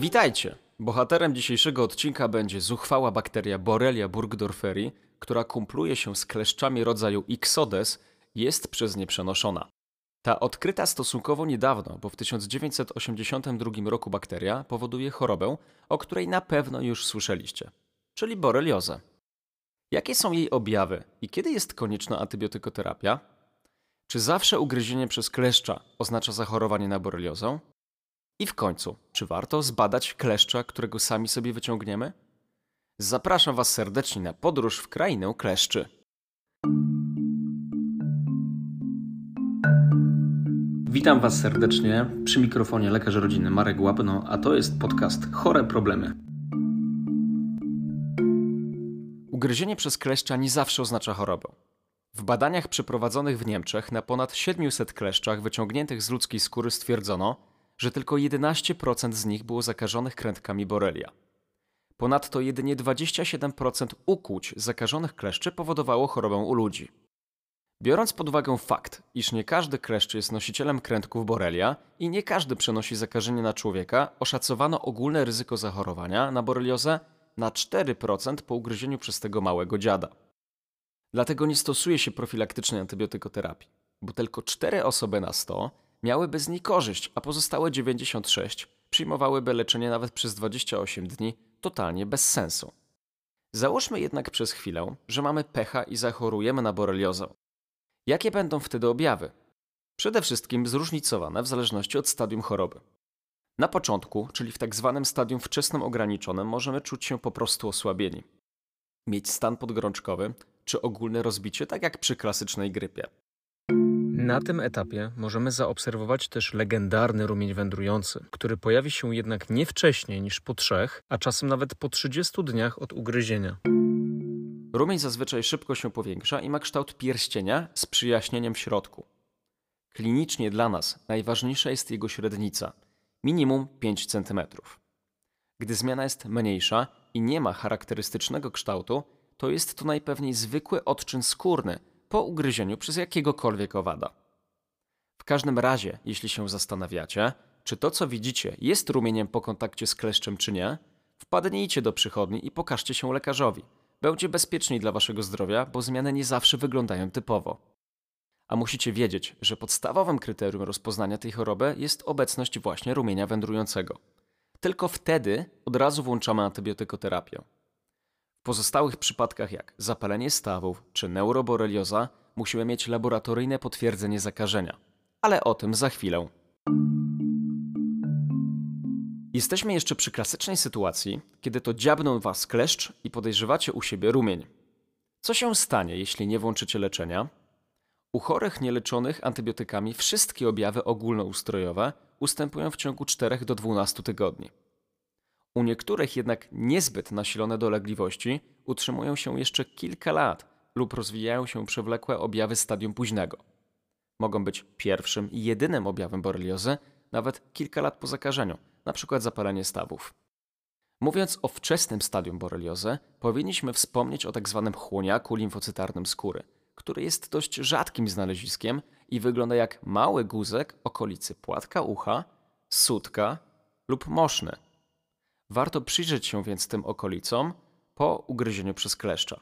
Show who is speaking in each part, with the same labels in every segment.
Speaker 1: Witajcie! Bohaterem dzisiejszego odcinka będzie zuchwała bakteria Borrelia burgdorferi, która kumpluje się z kleszczami rodzaju Ixodes jest przez nie przenoszona. Ta odkryta stosunkowo niedawno, bo w 1982 roku bakteria powoduje chorobę, o której na pewno już słyszeliście, czyli boreliozę. Jakie są jej objawy i kiedy jest konieczna antybiotykoterapia? Czy zawsze ugryzienie przez kleszcza oznacza zachorowanie na boreliozę? I w końcu, czy warto zbadać kleszcza, którego sami sobie wyciągniemy? Zapraszam Was serdecznie na podróż w krainę kleszczy. Witam Was serdecznie przy mikrofonie lekarz rodzinny Marek Łapno, a to jest podcast Chore Problemy. Ugryzienie przez kleszcza nie zawsze oznacza chorobę. W badaniach przeprowadzonych w Niemczech na ponad 700 kleszczach wyciągniętych z ludzkiej skóry stwierdzono, że tylko 11% z nich było zakażonych krętkami Borrelia. Ponadto jedynie 27% ukłuć zakażonych kleszczy powodowało chorobę u ludzi. Biorąc pod uwagę fakt, iż nie każdy kleszcz jest nosicielem krętków Borrelia i nie każdy przenosi zakażenie na człowieka, oszacowano ogólne ryzyko zachorowania na boreliozę na 4% po ugryzieniu przez tego małego dziada. Dlatego nie stosuje się profilaktycznej antybiotykoterapii, bo tylko 4 osoby na 100 miałyby z niej korzyść, a pozostałe 96 przyjmowałyby leczenie nawet przez 28 dni totalnie bez sensu. Załóżmy jednak przez chwilę, że mamy pecha i zachorujemy na boreliozę. Jakie będą wtedy objawy? Przede wszystkim zróżnicowane w zależności od stadium choroby. Na początku, czyli w tak zwanym stadium wczesnym ograniczonym, możemy czuć się po prostu osłabieni. Mieć stan podgorączkowy czy ogólne rozbicie, tak jak przy klasycznej grypie. Na tym etapie możemy zaobserwować też legendarny rumień wędrujący, który pojawi się jednak nie wcześniej niż po trzech, a czasem nawet po 30 dniach od ugryzienia. Rumień zazwyczaj szybko się powiększa i ma kształt pierścienia z przyjaśnieniem w środku. Klinicznie dla nas najważniejsza jest jego średnica minimum 5 cm. Gdy zmiana jest mniejsza i nie ma charakterystycznego kształtu, to jest to najpewniej zwykły odczyn skórny po ugryzieniu przez jakiegokolwiek owada. W każdym razie, jeśli się zastanawiacie, czy to co widzicie jest rumieniem po kontakcie z kleszczem czy nie, wpadnijcie do przychodni i pokażcie się lekarzowi. Będzie bezpieczniej dla waszego zdrowia, bo zmiany nie zawsze wyglądają typowo. A musicie wiedzieć, że podstawowym kryterium rozpoznania tej choroby jest obecność właśnie rumienia wędrującego. Tylko wtedy od razu włączamy antybiotykoterapię. W pozostałych przypadkach jak zapalenie stawów czy neuroborelioza musimy mieć laboratoryjne potwierdzenie zakażenia. Ale o tym za chwilę. Jesteśmy jeszcze przy klasycznej sytuacji, kiedy to dziabną was kleszcz i podejrzewacie u siebie rumień. Co się stanie, jeśli nie włączycie leczenia? U chorych nieleczonych antybiotykami wszystkie objawy ogólnoustrojowe ustępują w ciągu 4 do 12 tygodni. U niektórych jednak niezbyt nasilone dolegliwości utrzymują się jeszcze kilka lat lub rozwijają się przewlekłe objawy stadium późnego. Mogą być pierwszym i jedynym objawem boreliozy nawet kilka lat po zakażeniu, np. zapalenie stawów. Mówiąc o wczesnym stadium boreliozy, powinniśmy wspomnieć o tzw. Tak chłoniaku limfocytarnym skóry, który jest dość rzadkim znaleziskiem i wygląda jak mały guzek okolicy płatka ucha, sutka lub moszny. Warto przyjrzeć się więc tym okolicom po ugryzieniu przez kleszcza.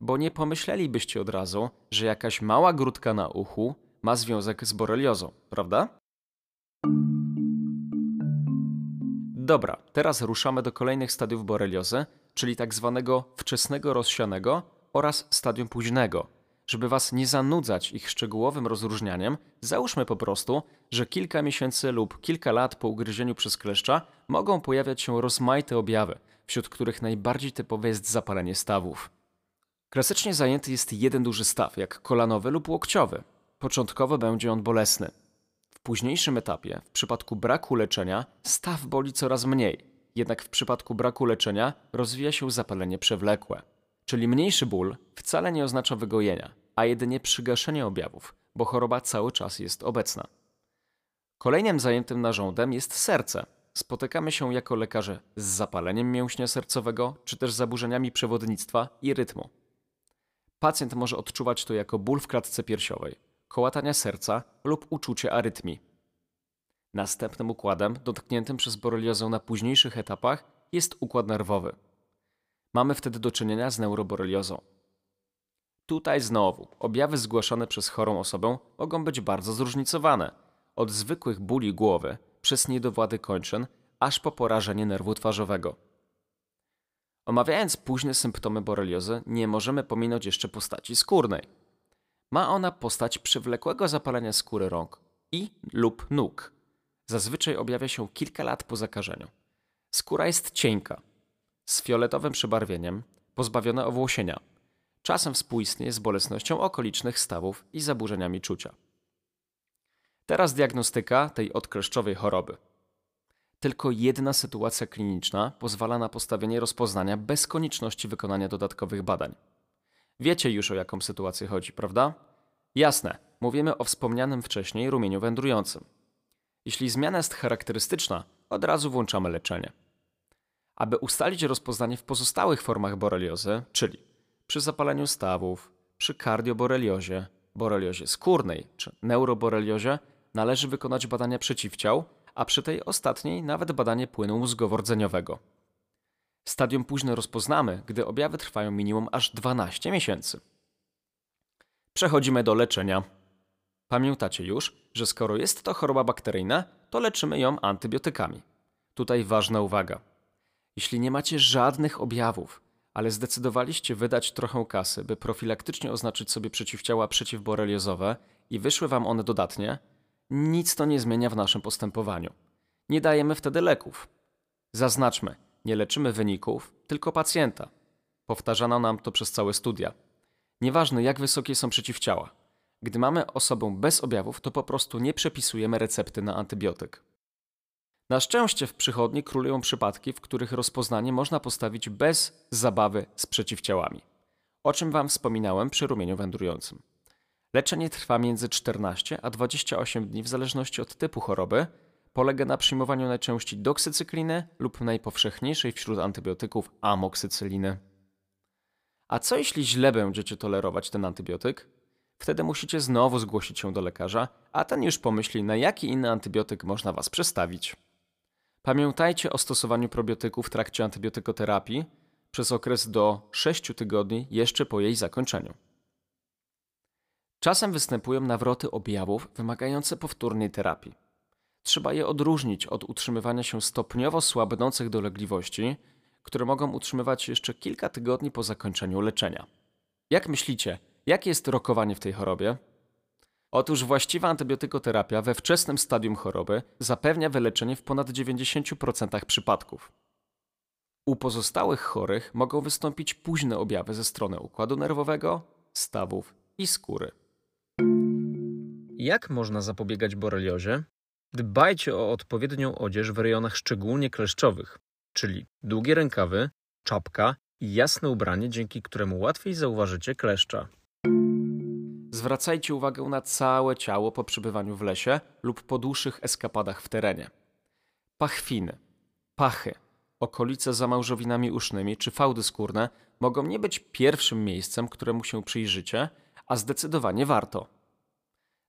Speaker 1: Bo nie pomyślelibyście od razu, że jakaś mała grudka na uchu ma związek z boreliozą, prawda? Dobra, teraz ruszamy do kolejnych stadiów boreliozy, czyli tak zwanego wczesnego rozsianego oraz stadium późnego. Żeby Was nie zanudzać ich szczegółowym rozróżnianiem, załóżmy po prostu, że kilka miesięcy lub kilka lat po ugryzieniu przez kleszcza mogą pojawiać się rozmaite objawy, wśród których najbardziej typowe jest zapalenie stawów. Klasycznie zajęty jest jeden duży staw, jak kolanowy lub łokciowy. Początkowo będzie on bolesny. W późniejszym etapie, w przypadku braku leczenia, staw boli coraz mniej, jednak w przypadku braku leczenia rozwija się zapalenie przewlekłe. Czyli mniejszy ból wcale nie oznacza wygojenia, a jedynie przygaszenie objawów, bo choroba cały czas jest obecna. Kolejnym zajętym narządem jest serce. Spotykamy się jako lekarze z zapaleniem mięśnia sercowego czy też zaburzeniami przewodnictwa i rytmu. Pacjent może odczuwać to jako ból w klatce piersiowej, kołatania serca lub uczucie arytmii. Następnym układem dotkniętym przez boreliozę na późniejszych etapach jest układ nerwowy. Mamy wtedy do czynienia z neuroboreliozą. Tutaj znowu objawy zgłaszane przez chorą osobę mogą być bardzo zróżnicowane. Od zwykłych bóli głowy, przez niedowłady kończyn, aż po porażenie nerwu twarzowego. Omawiając późne symptomy boreliozy, nie możemy pominąć jeszcze postaci skórnej. Ma ona postać przywlekłego zapalenia skóry rąk i lub nóg. Zazwyczaj objawia się kilka lat po zakażeniu. Skóra jest cienka, z fioletowym przebarwieniem, pozbawiona owłosienia. Czasem współistnieje z bolesnością okolicznych stawów i zaburzeniami czucia. Teraz diagnostyka tej odkleszczowej choroby. Tylko jedna sytuacja kliniczna pozwala na postawienie rozpoznania bez konieczności wykonania dodatkowych badań. Wiecie już o jaką sytuację chodzi, prawda? Jasne, mówimy o wspomnianym wcześniej rumieniu wędrującym. Jeśli zmiana jest charakterystyczna, od razu włączamy leczenie. Aby ustalić rozpoznanie w pozostałych formach boreliozy, czyli przy zapaleniu stawów, przy kardioboreliozie, boreliozie skórnej czy neuroboreliozie, należy wykonać badania przeciwciał, a przy tej ostatniej nawet badanie płynu mózgowo-rdzeniowego. Stadium późne rozpoznamy, gdy objawy trwają minimum aż 12 miesięcy. Przechodzimy do leczenia. Pamiętacie już, że skoro jest to choroba bakteryjna, to leczymy ją antybiotykami. Tutaj ważna uwaga. Jeśli nie macie żadnych objawów, ale zdecydowaliście wydać trochę kasy, by profilaktycznie oznaczyć sobie przeciwciała przeciwboreliozowe i wyszły wam one dodatnie, nic to nie zmienia w naszym postępowaniu. Nie dajemy wtedy leków. Zaznaczmy, nie leczymy wyników, tylko pacjenta. Powtarzano nam to przez całe studia. Nieważne jak wysokie są przeciwciała. Gdy mamy osobę bez objawów, to po prostu nie przepisujemy recepty na antybiotyk. Na szczęście w przychodni królują przypadki, w których rozpoznanie można postawić bez zabawy z przeciwciałami. O czym Wam wspominałem przy rumieniu wędrującym. Leczenie trwa między 14 a 28 dni w zależności od typu choroby. Polega na przyjmowaniu najczęściej doksycykliny lub najpowszechniejszej wśród antybiotyków amoksycyliny. A co jeśli źle będziecie tolerować ten antybiotyk? Wtedy musicie znowu zgłosić się do lekarza, a ten już pomyśli, na jaki inny antybiotyk można Was przestawić. Pamiętajcie o stosowaniu probiotyków w trakcie antybiotykoterapii przez okres do 6 tygodni jeszcze po jej zakończeniu. Czasem występują nawroty objawów wymagające powtórnej terapii. Trzeba je odróżnić od utrzymywania się stopniowo słabnących dolegliwości, które mogą utrzymywać jeszcze kilka tygodni po zakończeniu leczenia. Jak myślicie, jakie jest rokowanie w tej chorobie? Otóż właściwa antybiotykoterapia we wczesnym stadium choroby zapewnia wyleczenie w ponad 90% przypadków. U pozostałych chorych mogą wystąpić późne objawy ze strony układu nerwowego, stawów i skóry. Jak można zapobiegać boreliozie? Dbajcie o odpowiednią odzież w rejonach szczególnie kleszczowych, czyli długie rękawy, czapka i jasne ubranie, dzięki któremu łatwiej zauważycie kleszcza. Zwracajcie uwagę na całe ciało po przebywaniu w lesie lub po dłuższych eskapadach w terenie. Pachwiny, pachy, okolice za małżowinami usznymi czy fałdy skórne mogą nie być pierwszym miejscem, któremu się przyjrzycie, a zdecydowanie warto.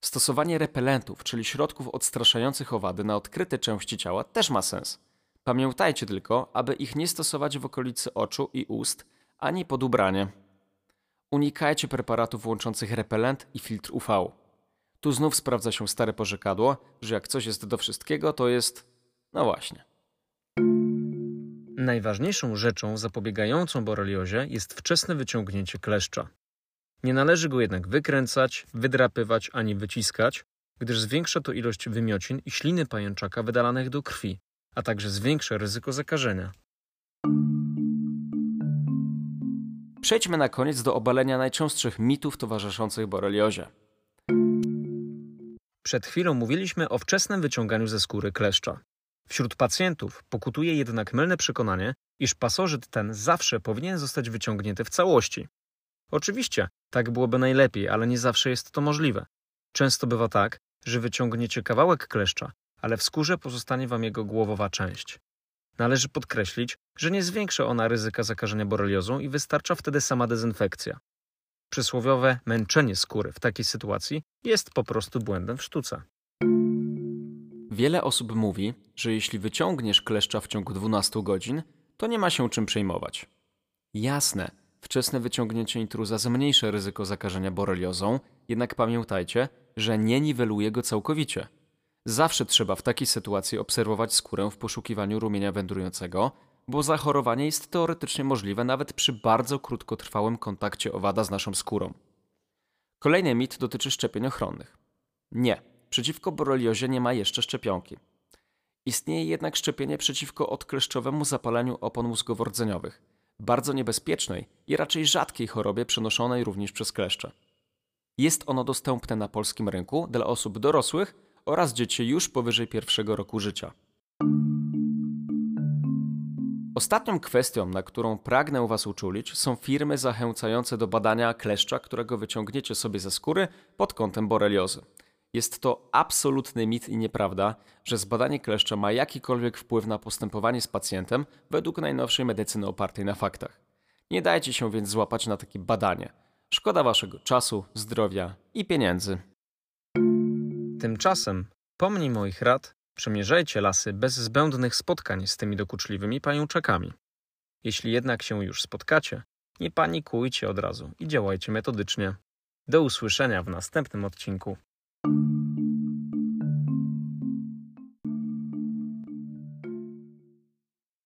Speaker 1: Stosowanie repelentów, czyli środków odstraszających owady na odkryte części ciała też ma sens. Pamiętajcie tylko, aby ich nie stosować w okolicy oczu i ust, ani pod ubranie. Unikajcie preparatów łączących repelent i filtr UV. Tu znów sprawdza się stare porzekadło, że jak coś jest do wszystkiego, to jest. No właśnie. Najważniejszą rzeczą zapobiegającą boreliozie jest wczesne wyciągnięcie kleszcza. Nie należy go jednak wykręcać, wydrapywać ani wyciskać, gdyż zwiększa to ilość wymiocin i śliny pajęczaka wydalanych do krwi, a także zwiększa ryzyko zakażenia. Przejdźmy na koniec do obalenia najczęstszych mitów towarzyszących boreliozie. Przed chwilą mówiliśmy o wczesnym wyciąganiu ze skóry kleszcza. Wśród pacjentów pokutuje jednak mylne przekonanie, iż pasożyt ten zawsze powinien zostać wyciągnięty w całości. Oczywiście, tak byłoby najlepiej, ale nie zawsze jest to możliwe. Często bywa tak, że wyciągniecie kawałek kleszcza, ale w skórze pozostanie wam jego głowowa część. Należy podkreślić, że nie zwiększa ona ryzyka zakażenia boreliozą i wystarcza wtedy sama dezynfekcja. Przysłowiowe męczenie skóry w takiej sytuacji jest po prostu błędem w sztuce. Wiele osób mówi, że jeśli wyciągniesz kleszcza w ciągu 12 godzin, to nie ma się czym przejmować. Jasne, wczesne wyciągnięcie intruza zmniejsza ryzyko zakażenia boreliozą, jednak pamiętajcie, że nie niweluje go całkowicie. Zawsze trzeba w takiej sytuacji obserwować skórę w poszukiwaniu rumienia wędrującego, bo zachorowanie jest teoretycznie możliwe nawet przy bardzo krótkotrwałym kontakcie owada z naszą skórą. Kolejny mit dotyczy szczepień ochronnych. Nie, przeciwko boreliozie nie ma jeszcze szczepionki. Istnieje jednak szczepienie przeciwko odkleszczowemu zapaleniu opon mózgowo-rdzeniowych, bardzo niebezpiecznej i raczej rzadkiej chorobie przenoszonej również przez kleszcze. Jest ono dostępne na polskim rynku dla osób dorosłych oraz dzieci już powyżej pierwszego roku życia. Ostatnią kwestią, na którą pragnę Was uczulić, są firmy zachęcające do badania kleszcza, którego wyciągniecie sobie ze skóry pod kątem boreliozy. Jest to absolutny mit i nieprawda, że zbadanie kleszcza ma jakikolwiek wpływ na postępowanie z pacjentem według najnowszej medycyny opartej na faktach. Nie dajcie się więc złapać na takie badanie. Szkoda Waszego czasu, zdrowia i pieniędzy.
Speaker 2: Tymczasem, pomnij moich rad, przemierzajcie lasy bez zbędnych spotkań z tymi dokuczliwymi pajączakami. Jeśli jednak się już spotkacie, nie panikujcie od razu i działajcie metodycznie. Do usłyszenia w następnym odcinku.